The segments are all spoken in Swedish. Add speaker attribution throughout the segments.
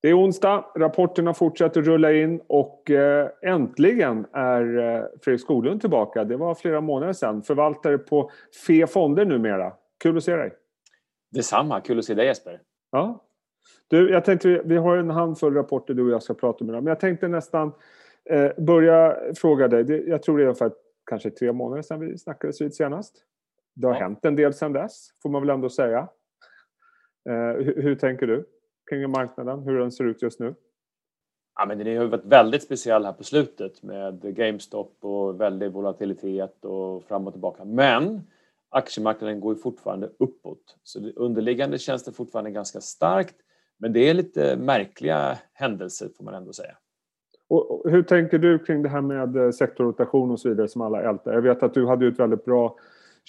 Speaker 1: Det är onsdag, rapporterna fortsätter rulla in och eh, äntligen är eh, Fredrik Skoglund tillbaka. Det var flera månader sedan. Förvaltare på FE Fonder numera. Kul att se dig.
Speaker 2: Detsamma, kul att se dig Jesper.
Speaker 1: Ja. Du, jag tänkte, vi har en handfull rapporter du och jag ska prata med. Men jag tänkte nästan eh, börja fråga dig. Jag tror det är ungefär kanske tre månader sedan vi snackades vid senast. Det har ja. hänt en del sedan dess, får man väl ändå säga. Hur tänker du? Kring marknaden, hur den ser ut just nu?
Speaker 2: Ja, men den har varit väldigt speciell här på slutet med GameStop och väldig volatilitet och fram och tillbaka. Men aktiemarknaden går ju fortfarande uppåt. Så underliggande känns det fortfarande ganska starkt. Men det är lite märkliga händelser får man ändå säga.
Speaker 1: Och hur tänker du kring det här med sektorrotation och så vidare som alla ältar? Jag vet att du hade ett väldigt bra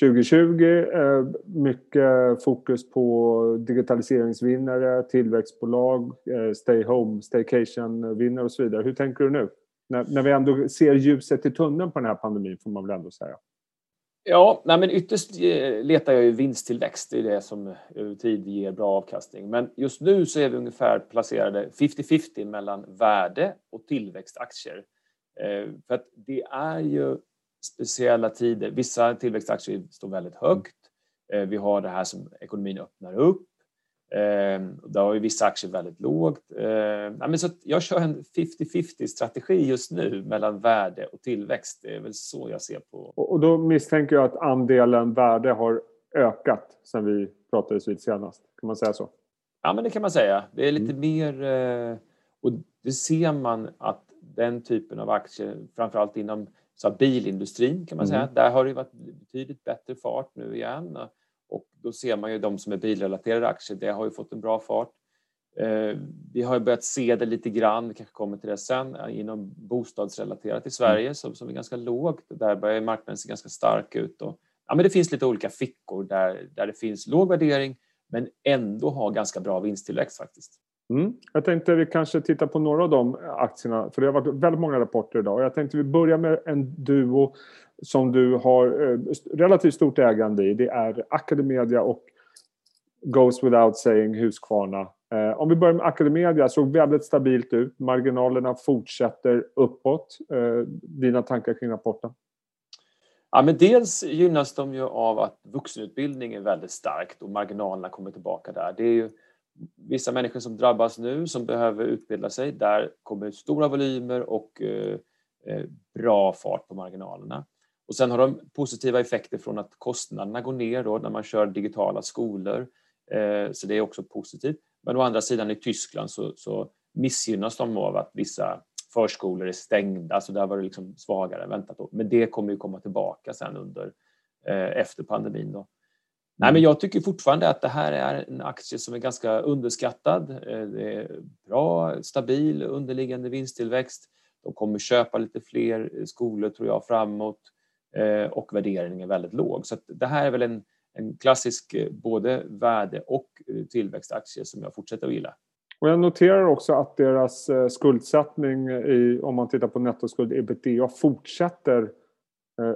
Speaker 1: 2020. Eh, mycket fokus på digitaliseringsvinnare, tillväxtbolag, eh, stay home, staycation-vinnare och så vidare. Hur tänker du nu? När, när vi ändå ser ljuset i tunneln på den här pandemin får man väl ändå säga.
Speaker 2: Ja, nej men ytterst eh, letar jag ju vinsttillväxt. Det är det som över tid ger bra avkastning. Men just nu så är vi ungefär placerade 50-50 mellan värde och tillväxtaktier. För att det är ju speciella tider. Vissa tillväxtaktier står väldigt högt. Eh, vi har det här som ekonomin öppnar upp. Eh, där har ju vissa aktier väldigt lågt. Eh, så jag kör en 50-50 strategi just nu mellan värde och tillväxt. Det är väl så jag ser på.
Speaker 1: Och då misstänker jag att andelen värde har ökat sen vi pratades vid senast. Kan man säga så?
Speaker 2: Ja, men det kan man säga. Det är lite mm. mer... Och det ser man att den typen av aktier, framförallt inom så bilindustrin kan man säga. Mm. Där har det varit betydligt bättre fart nu igen. Och då ser man ju de som är bilrelaterade aktier, det har ju fått en bra fart. Eh, vi har börjat se det lite grann, vi kanske kommer till det sen, inom bostadsrelaterat i Sverige som, som är ganska lågt. Där börjar marknaden se ganska stark ut. Och, ja, men det finns lite olika fickor där, där det finns låg värdering men ändå har ganska bra vinsttillväxt faktiskt.
Speaker 1: Mm. Jag tänkte vi kanske tittar på några av de aktierna, för det har varit väldigt många rapporter idag. Jag tänkte vi börjar med en duo som du har eh, relativt stort ägande i. Det är Academedia och Goes Without Saying Husqvarna. Eh, om vi börjar med Academedia, såg väldigt stabilt ut. Marginalerna fortsätter uppåt. Eh, dina tankar kring rapporten?
Speaker 2: Ja, men dels gynnas de ju av att vuxenutbildning är väldigt starkt och marginalerna kommer tillbaka där. Det är ju vissa människor som drabbas nu som behöver utbilda sig. Där kommer stora volymer och eh, eh, bra fart på marginalerna. Och sen har de positiva effekter från att kostnaderna går ner då när man kör digitala skolor. Eh, så det är också positivt. Men å andra sidan i Tyskland så, så missgynnas de av att vissa förskolor är stängda, så där var det liksom svagare än väntat. Då. Men det kommer ju komma tillbaka sen under efter pandemin. Då. Nej, men jag tycker fortfarande att det här är en aktie som är ganska underskattad. Eh, det är bra, stabil underliggande vinsttillväxt. De kommer köpa lite fler skolor tror jag framåt eh, och värderingen är väldigt låg. Så det här är väl en, en klassisk eh, både värde och tillväxtaktie som jag fortsätter att gilla.
Speaker 1: Och jag noterar också att deras skuldsättning, i, om man tittar på nettoskuld ebitda, fortsätter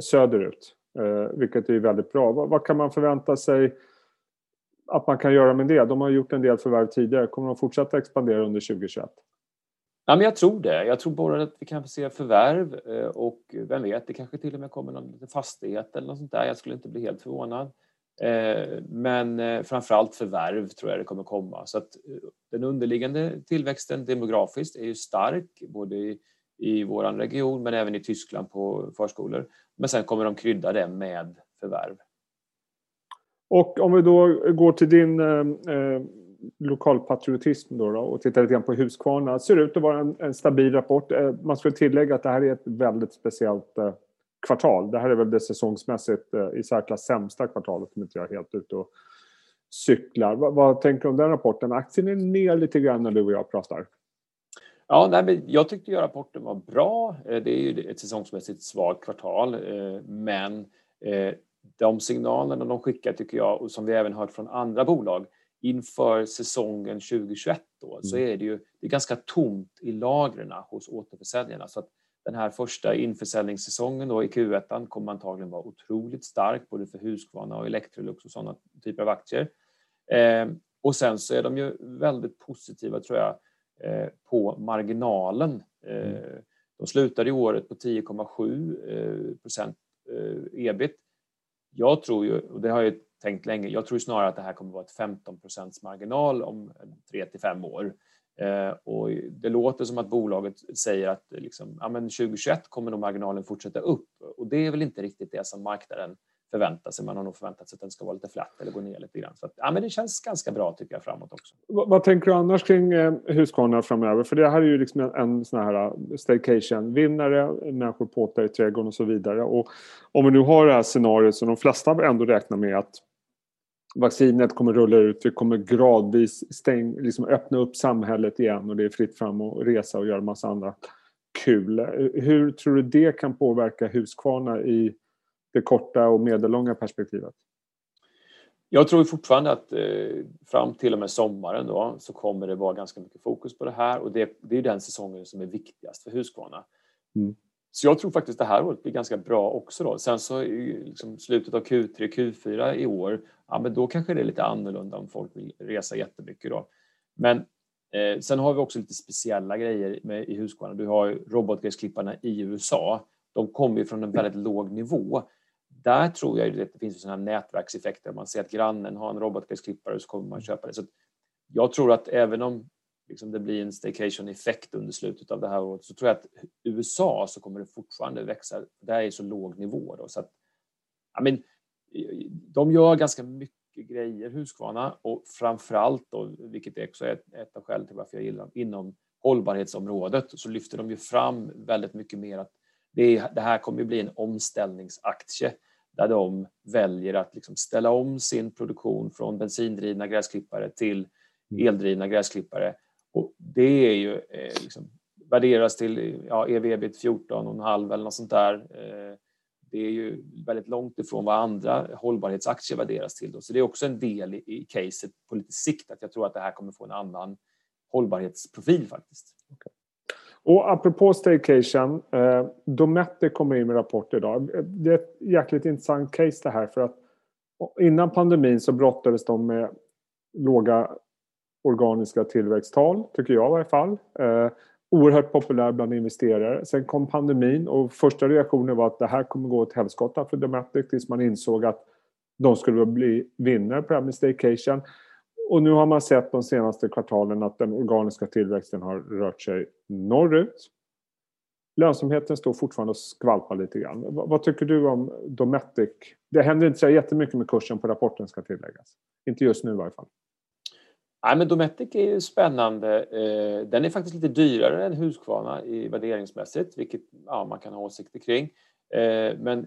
Speaker 1: söderut. Eh, vilket är väldigt bra. Vad, vad, kan man förvänta sig att man kan göra med det? De har gjort en del förvärv tidigare. Kommer de fortsätta expandera under 2021?
Speaker 2: Ja, men jag tror det. Jag tror både att vi kan få se förvärv eh, och vem vet, det kanske till och med kommer någon liten fastighet eller något sånt där. Jag skulle inte bli helt förvånad. Eh, men eh, framförallt förvärv tror jag det kommer komma. Så att eh, den underliggande tillväxten demografiskt är ju stark både i, i vår region men även i Tyskland på förskolor. Men sen kommer de krydda det med förvärv.
Speaker 1: Och om vi då går till din eh, eh lokalpatriotism då, då, och tittar lite grann på Husqvarna. ser ut att vara en, en, stabil rapport. Eh, man skulle tillägga att det här är ett väldigt speciellt eh, kvartal. Det här är väl det säsongsmässigt eh, i särklass sämsta kvartalet om inte jag är helt ute och cyklar. Va, vad tänker du om den rapporten? Aktien är ner lite grann när du och jag pratar.
Speaker 2: Ja, nej, men jag tyckte ju rapporten var bra. Eh, det är ju ett säsongsmässigt svagt kvartal, eh, men eh, de signalerna de skickar tycker jag, och som vi även hört från andra bolag, inför säsongen 2021 då, mm. så är det ju det är ganska tomt i lagren hos återförsäljarna. Så att den här första införsäljningssäsongen då i Q1 kommer antagligen vara otroligt stark, både för Husqvarna och Electrolux och sådana typer av aktier. och sen så är de ju väldigt positiva, tror jag, på marginalen. Mm. De slutade i året på 10,7 procent ebit. Jag tror ju, och det har jag tänkt länge, jag tror snarare att det här kommer att vara ett 15 procents marginal om 3 till 5 år. Eh, och det låter som att bolaget säger att liksom, ja, men 2021 kommer nog marginalen fortsätta upp och det är väl inte riktigt det som marknaden förvänta sig. Man har nog förväntat sig att den ska vara lite flatt eller gå ner lite grann. Så att, ja, men det känns ganska bra tycker jag framåt också.
Speaker 1: Vad, vad tänker du annars kring eh, Husqvarna framöver? För det här är ju liksom en, en sån här eh, staycation-vinnare, människor påtar i trädgården och så vidare. Och om vi nu har det här scenariot som de flesta ändå räknar med att vaccinet kommer rulla ut, vi kommer gradvis stäng, liksom öppna upp samhället igen och det är fritt fram att resa och göra massa andra kul. Eh, hur tror du det kan påverka Husqvarna i det korta och medellånga perspektivet?
Speaker 2: Jag tror fortfarande att eh, fram till och med sommaren då, så kommer det vara ganska mycket fokus på det här och det, det är den säsongen som är viktigast för Husqvarna. Mm. Så jag tror faktiskt det här året blir ganska bra också. Då. Sen så i liksom slutet av Q3, Q4 i år, ja men då kanske det är lite annorlunda om folk vill resa jättemycket då. Men eh, sen har vi också lite speciella grejer med, i Husqvarna. Du har robotgräsklipparna i USA. De kommer ju från en väldigt låg nivå. Där tror jag att det finns sådana nätverkseffekter. Man ser att grannen har en robotgräsklippare så kommer man köpa det. Så jag tror att även om liksom det blir en staycation-effekt under slutet av det här året så tror jag att USA så kommer det fortfarande växa. Det här är så låg nivå. Då, så att, I mean, de gör ganska mycket grejer, Husqvarna, och framförallt, då, vilket också är ett, ett av skälen till varför jag gillar dem, inom hållbarhetsområdet så lyfter de ju fram väldigt mycket mer att det, det här kommer att bli en omställningsaktie där de väljer att liksom ställa om sin produktion från bensindrivna gräsklippare till mm. eldrivna gräsklippare och det är ju eh, liksom, värderas till ja, ev-ebit 14,5 eller något sånt där. Eh, det är ju väldigt långt ifrån vad andra hållbarhetsaktier värderas till. Då. Så det är också en del i, i caset på lite sikt att jag tror att det här kommer få en annan hållbarhetsprofil faktiskt.
Speaker 1: Och apropå staycation, eh, Dometic kommer in med rapport idag. Det är ett jäkligt intressant case det här för att innan pandemin så brottades de med låga organiska tillväxttal, tycker jag i varje fall. Eh, oerhört populär bland investerare. Sen kom pandemin och första reaktionen var att det här kommer gå åt helskotta för Dometic tills man insåg att de skulle bli vinnare på det här med staycation. Och nu har man sett de senaste kvartalen att den organiska tillväxten har rört sig norrut. Lönsamheten står fortfarande och skvalpar lite grann. Vad tycker du om Dometic? Det händer inte så jättemycket med kursen på rapporten ska tilläggas. Inte just nu i varje fall.
Speaker 2: Nej, men Dometic är ju spännande. Eh, den är faktiskt lite dyrare än Husqvarna i värderingsmässigt, vilket ja, man kan ha åsikter kring. Eh, men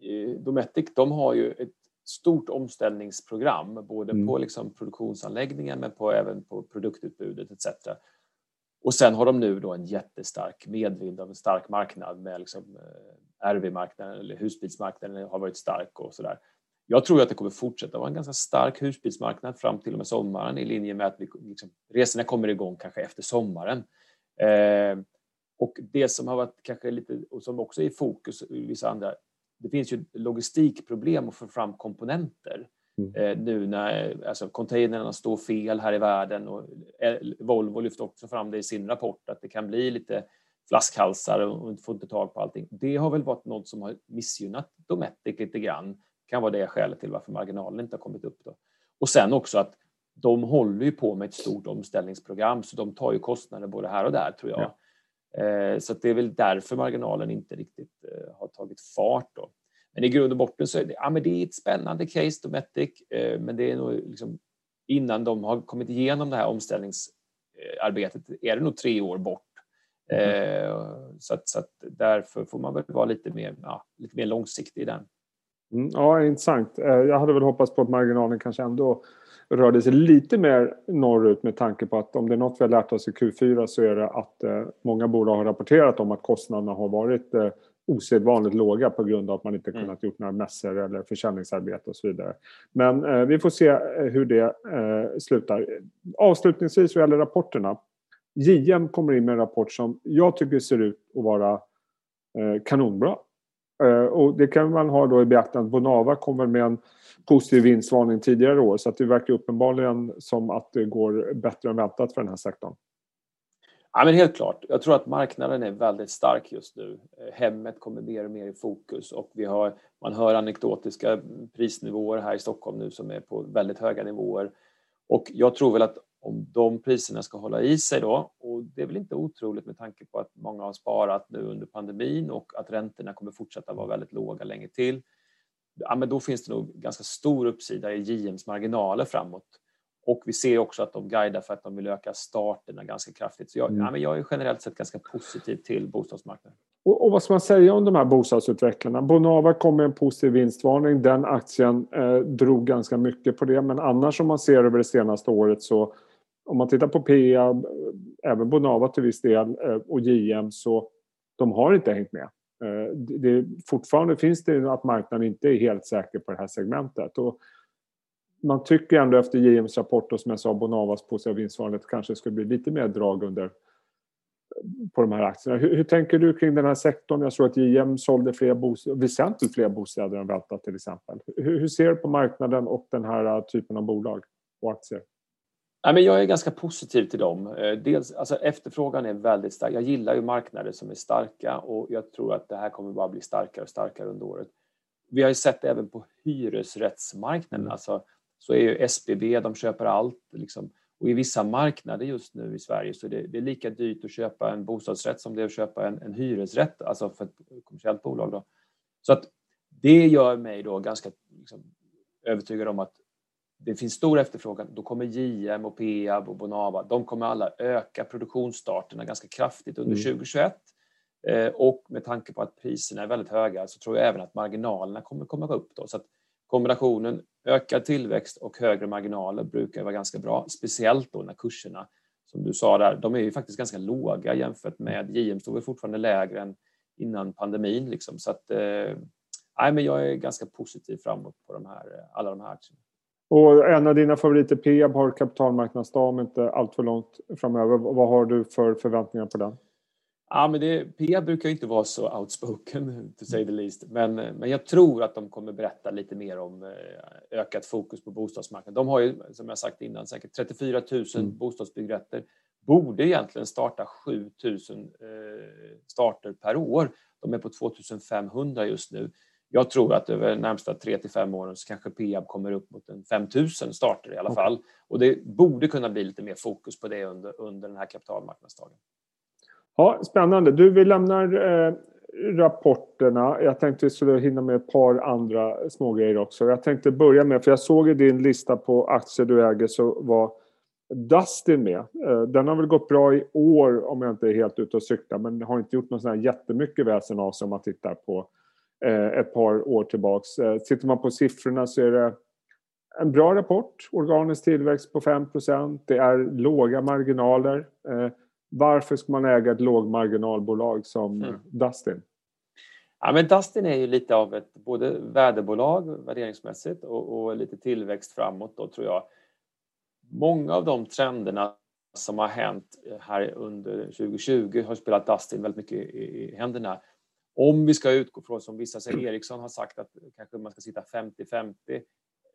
Speaker 2: eh, Dometic, de har ju ett stort omställningsprogram, både mm. på liksom produktionsanläggningen men på, även på produktutbudet etc. Och sen har de nu då en jättestark medvind av en stark marknad med liksom, RV-marknaden eller husbilsmarknaden har varit stark och sådär. Jag tror att det kommer fortsätta vara en ganska stark husbilsmarknad fram till och med sommaren i linje med att vi, liksom, resorna kommer igång kanske efter sommaren. Eh, och det som har varit kanske lite, och som också är i fokus i vissa andra, det finns ju logistikproblem att få fram komponenter. Mm. Eh, nu när alltså, containrarna står fel här i världen och eh, Volvo lyfter också fram det i sin rapport att det kan bli lite flaskhalsar och inte få inte tag på allting. Det har väl varit något som har missgynnat Dometic lite grann kan vara det skälet till varför marginalen inte har kommit upp. Då. Och sen också att de håller ju på med ett stort omställningsprogram så de tar ju kostnader både här och där tror jag. Ja. Eh, så det är väl därför marginalen inte riktigt eh, har tagit fart. Då. Men i grund och botten så är det, ja, men det är ett spännande case Dometic eh, men det är nog liksom, innan de har kommit igenom det här omställningsarbetet är det nog tre år bort. Mm. Så, att, så att därför får man väl vara lite mer, ja, lite mer långsiktig i den.
Speaker 1: Mm, ja, intressant. Jag hade väl hoppats på att marginalen kanske ändå rörde sig lite mer norrut med tanke på att om det är något vi har lärt oss i Q4 så är det att eh, många bolag har rapporterat om att kostnaderna har varit eh, osedvanligt låga på grund av att man inte mm. kunnat gjort några mässor eller försäljningsarbete och så vidare. Men eh, vi får se hur det eh, slutar. Avslutningsvis vad gäller rapporterna. JM kommer in med en rapport som jag tycker ser ut att vara kanonbra. Eh, och det kan man ha då i beaktande. Bonava kommer med en positiv vinstvarning tidigare år så att det verkar uppenbarligen som att det går bättre än väntat för den här sektorn.
Speaker 2: Ja, men helt klart. Jag tror att marknaden är väldigt stark just nu. Eh, hemmet kommer mer och mer i fokus och vi har, man hör anekdotiska prisnivåer här i Stockholm nu som är på väldigt höga nivåer. Och jag tror väl att om de priserna ska hålla i sig då, och det är väl inte otroligt med tanke på att många har sparat nu under pandemin och att räntorna kommer fortsätta vara väldigt låga länge till, ja, men då finns det nog ganska stor uppsida i JMs marginaler framåt. Och vi ser också att de guidar för att de vill öka starterna ganska kraftigt. Så jag, mm. ja, men jag är generellt sett ganska positiv till bostadsmarknaden.
Speaker 1: Och, och, vad ska man säga om de här bostadsutvecklarna? Bonava kom med en positiv vinstvarning. Den aktien eh, drog ganska mycket på det. Men annars om man ser över det senaste året så om man tittar på PEA, eh, även Bonava till viss del eh, och JM så de har inte hängt med. Eh, det, fortfarande finns det att marknaden inte är helt säker på det här segmentet. Och man tycker ändå efter JMs rapport och som jag sa Bonavas positiva vinstvarning att det kanske skulle bli lite mer drag under på de här aktierna. Hur, hur, tänker du kring den här sektorn? Jag tror att JM sålde fler bostäder, väsentligt fler bostäder än väntat till exempel. Hur, hur ser du på marknaden och den här typen av bolag och aktier?
Speaker 2: Men jag är ganska positiv till dem. Eh, dels, alltså, efterfrågan är väldigt stark. Jag gillar ju marknader som är starka och jag tror att det här kommer bara bli starkare och starkare under året. Vi har ju sett det även på hyresrättsmarknaden. Mm. Alltså, så är ju SBB, de köper allt. Liksom. Och i vissa marknader just nu i Sverige så är det, det är lika dyrt att köpa en bostadsrätt som det är att köpa en, en hyresrätt, alltså för ett kommersiellt bolag. Då. Så att det gör mig då ganska liksom, övertygad om att det finns stor efterfrågan, då kommer JM och Peab och Bonava, de kommer alla öka produktionsstarterna ganska kraftigt under mm. 2021. Eh, och med tanke på att priserna är väldigt höga så tror jag även att marginalerna kommer komma upp. Då. Så kombinationen ökad tillväxt och högre marginaler brukar vara ganska bra, speciellt då när kurserna, som du sa där, de är ju faktiskt ganska låga jämfört med JM stod fortfarande lägre än innan pandemin. Liksom. Så att, eh, men jag är ganska positiv framåt på de här, alla de här aktierna.
Speaker 1: Och en av dina favoriter, Peab, har kapitalmarknadsdag om inte allt för långt framöver. Vad har du för förväntningar på den?
Speaker 2: Ja, men det, Peab brukar inte vara så outspoken, to say the least. Men, men jag tror att de kommer berätta lite mer om eh, ökat fokus på bostadsmarknaden. De har ju, som jag sagt innan, säkert 34 000 mm. bostadsbyggrätter. Borde egentligen starta 7 000 eh, starter per år. De är på 2 500 just nu jag tror att över de närmsta 3 till 5 åren så kanske Peab kommer upp mot en 5000 starter i alla fall. Och det borde kunna bli lite mer fokus på det under, under den här kapitalmarknadsdagen.
Speaker 1: Ja, spännande. Du, vi lämnar eh, rapporterna. Jag tänkte vi skulle hinna med ett par andra smågrejer också. Jag tänkte börja med, för jag såg i din lista på aktier du äger så var Dustin med. Eh, den har väl gått bra i år om jag inte är helt ute och cyklar men har inte gjort något sån här jättemycket väsen av sig om man tittar på ett par år tillbaks. Eh, tittar man på siffrorna så är det en bra rapport. Organisk tillväxt på 5% Det är låga marginaler. Eh, varför ska man äga ett lågmarginalbolag som mm. Dustin?
Speaker 2: Ja, men Dustin är ju lite av ett både väderbolag värderingsmässigt och, och lite tillväxt framåt då tror jag. Många av de trenderna som har hänt här under 2020 har spelat Dustin väldigt mycket i händerna. Om vi ska utgå från, som vissa säger, Ericsson har sagt att kanske man ska sitta 50-50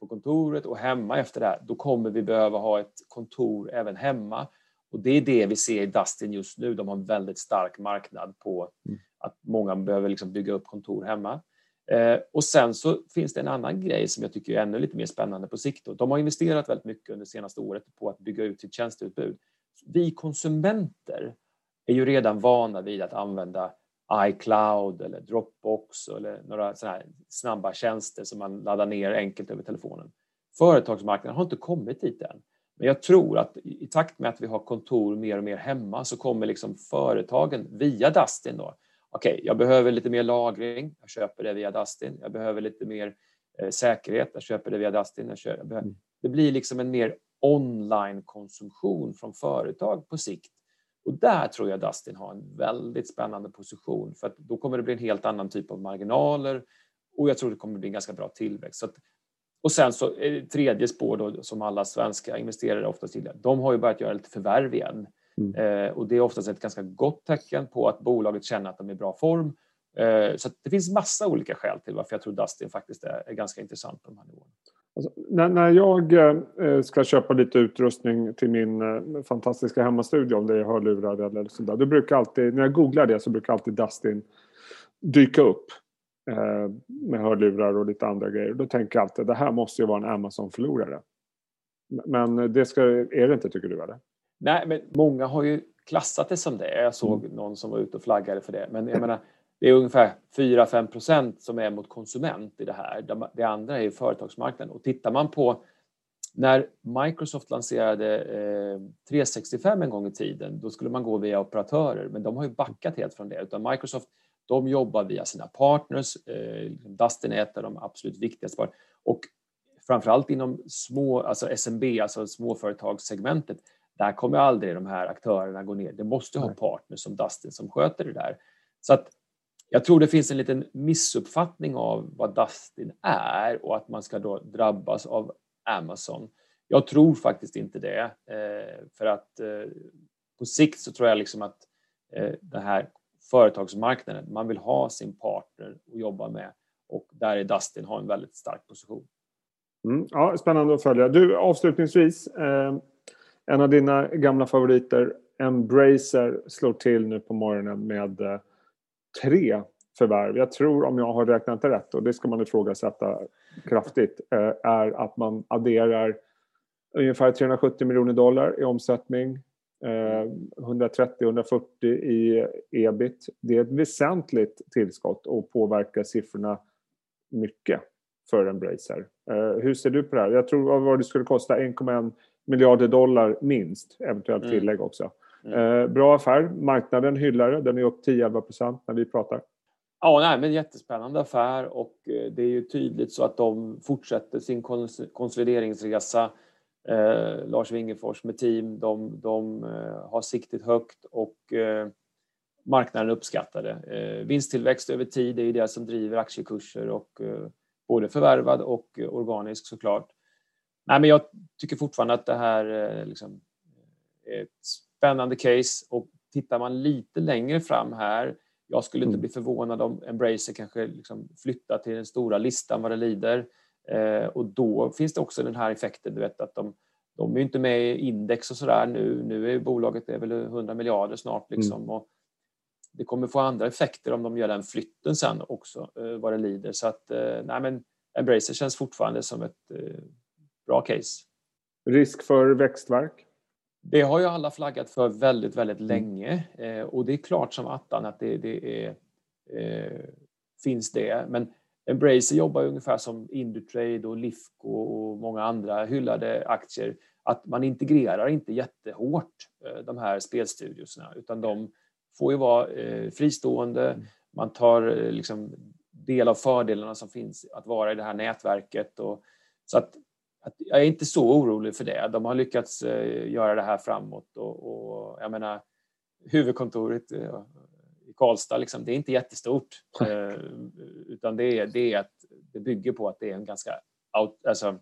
Speaker 2: på kontoret och hemma efter det här, då kommer vi behöva ha ett kontor även hemma. Och det är det vi ser i Dustin just nu. De har en väldigt stark marknad på mm. att många behöver liksom bygga upp kontor hemma. Eh, och sen så finns det en annan grej som jag tycker är ännu lite mer spännande på sikt. De har investerat väldigt mycket under senaste året på att bygga ut sitt tjänsteutbud. Vi konsumenter är ju redan vana vid att använda iCloud eller Dropbox eller några sådana snabba tjänster som man laddar ner enkelt över telefonen. Företagsmarknaden har inte kommit dit än. Men jag tror att i takt med att vi har kontor mer och mer hemma så kommer liksom företagen via Dustin då. Okej, okay, jag behöver lite mer lagring. Jag köper det via Dustin. Jag behöver lite mer eh, säkerhet. Jag köper det via Dustin. Jag köper, mm. det blir liksom en mer online konsumtion från företag på sikt och där tror jag Dustin har en väldigt spännande position för att då kommer det bli en helt annan typ av marginaler och jag tror det kommer bli en ganska bra tillväxt. Att, och sen så tredje spår då, som alla svenska investerare oftast gillar, de har ju börjat göra lite förvärv igen. Mm. Eh, och det är oftast ett ganska gott tecken på att bolaget känner att de är i bra form. Eh, så det finns massa olika skäl till varför jag tror Dustin faktiskt är, är ganska intressant på de här nivåerna.
Speaker 1: Alltså, när, när jag eh, ska köpa lite utrustning till min eh, fantastiska hemmastudio, om det är hörlurar eller sådär, då brukar alltid, när jag googlar det så brukar alltid Dustin dyka upp eh, med hörlurar och lite andra grejer. Då tänker jag alltid, det här måste ju vara en Amazon-förlorare. Men det ska, är det inte, tycker du? Eller?
Speaker 2: Nej, men många har ju klassat det som det. Jag såg mm. någon som var ute och flaggade för det. Men jag menar, det är ungefär 4-5 procent som är mot konsument i det här. Det andra är företagsmarknaden. Och tittar man på när Microsoft lanserade eh, 365 en gång i tiden, då skulle man gå via operatörer, men de har ju backat helt från det. Utan Microsoft, de jobbar via sina partners. Eh, liksom Dustin är ett av de absolut viktigaste. Och framförallt inom små, alltså SMB, alltså småföretagssegmentet, där kommer aldrig de här aktörerna gå ner. Det måste ha partners som Dustin som sköter det där. Så att jag tror det finns en liten missuppfattning av vad Dustin är och att man ska då drabbas av Amazon. Jag tror faktiskt inte det. Eh, för att eh, på sikt så tror jag liksom att eh, den här företagsmarknaden, man vill ha sin partner att jobba med och där är Dustin har en väldigt stark position.
Speaker 1: Mm, ja, spännande att följa. Du, avslutningsvis, eh, en av dina gamla favoriter, Embracer, slår till nu på morgonen med tre förvärv. Jag tror, om jag har räknat rätt, och det ska man ifrågasätta kraftigt, eh, är att man adderar ungefär 370 miljoner dollar i omsättning, 130-140 eh, i ebit. Det är ett väsentligt tillskott och påverkar siffrorna mycket för Embracer. Eh, hur ser du på det här? Jag tror vad det skulle kosta 1,1 miljarder dollar minst, eventuellt mm. tillägg också. Mm. Bra affär. Marknaden hyllar det. Den är upp 10-11 procent när vi pratar.
Speaker 2: Ja, nej, men jättespännande affär och eh, det är ju tydligt så att de fortsätter sin konsolideringsresa. Eh, Lars Wingefors med team, de, de eh, har siktet högt och eh, marknaden uppskattar det. Eh, vinsttillväxt över tid är ju det som driver aktiekurser och eh, både förvärvad och organisk såklart. Nej, men jag tycker fortfarande att det här liksom, är ett spännande case och tittar man lite längre fram här jag skulle inte mm. bli förvånad om Embracer kanske liksom flyttar till den stora listan vad det lider. Eh, och då finns det också den här effekten, du vet att de, de är inte med i index och sådär nu. Nu är bolaget är väl 100 miljarder snart liksom. Mm. Och det kommer få andra effekter om de gör den flytten sen också, eh, vad det lider. Så att, eh, nej men Embracer känns fortfarande som ett eh, bra case.
Speaker 1: Risk för växtverk?
Speaker 2: Det har ju alla flaggat för väldigt, väldigt mm. länge eh, och det är klart som attan att det, det är, eh, finns det. Men Embracer jobbar ungefär som Indutrade och Lifco och många andra hyllade aktier. Att man integrerar inte jättehårt eh, de här spelstudiosna utan de får ju vara eh, fristående. Mm. Man tar eh, liksom del av fördelarna som finns att vara i det här nätverket. Och, så att att jag är inte så orolig för det. De har lyckats eh, göra det här framåt och, och jag menar huvudkontoret eh, i Karlstad, liksom, det är inte jättestort. Eh, utan det är, det är att det bygger på att det är en ganska out, alltså,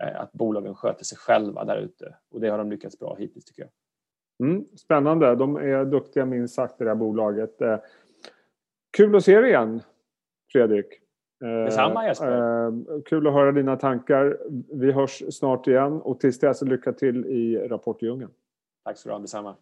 Speaker 2: att bolagen sköter sig själva där ute och det har de lyckats bra hittills tycker jag.
Speaker 1: Mm, spännande. De är duktiga minst sagt det här bolaget. Kul att se er igen, Fredrik.
Speaker 2: Detsamma Jesper.
Speaker 1: Eh, kul att höra dina tankar. Vi hörs snart igen och tills dess lycka till i Rapport i djungeln.
Speaker 2: Tack så du ha, detsamma.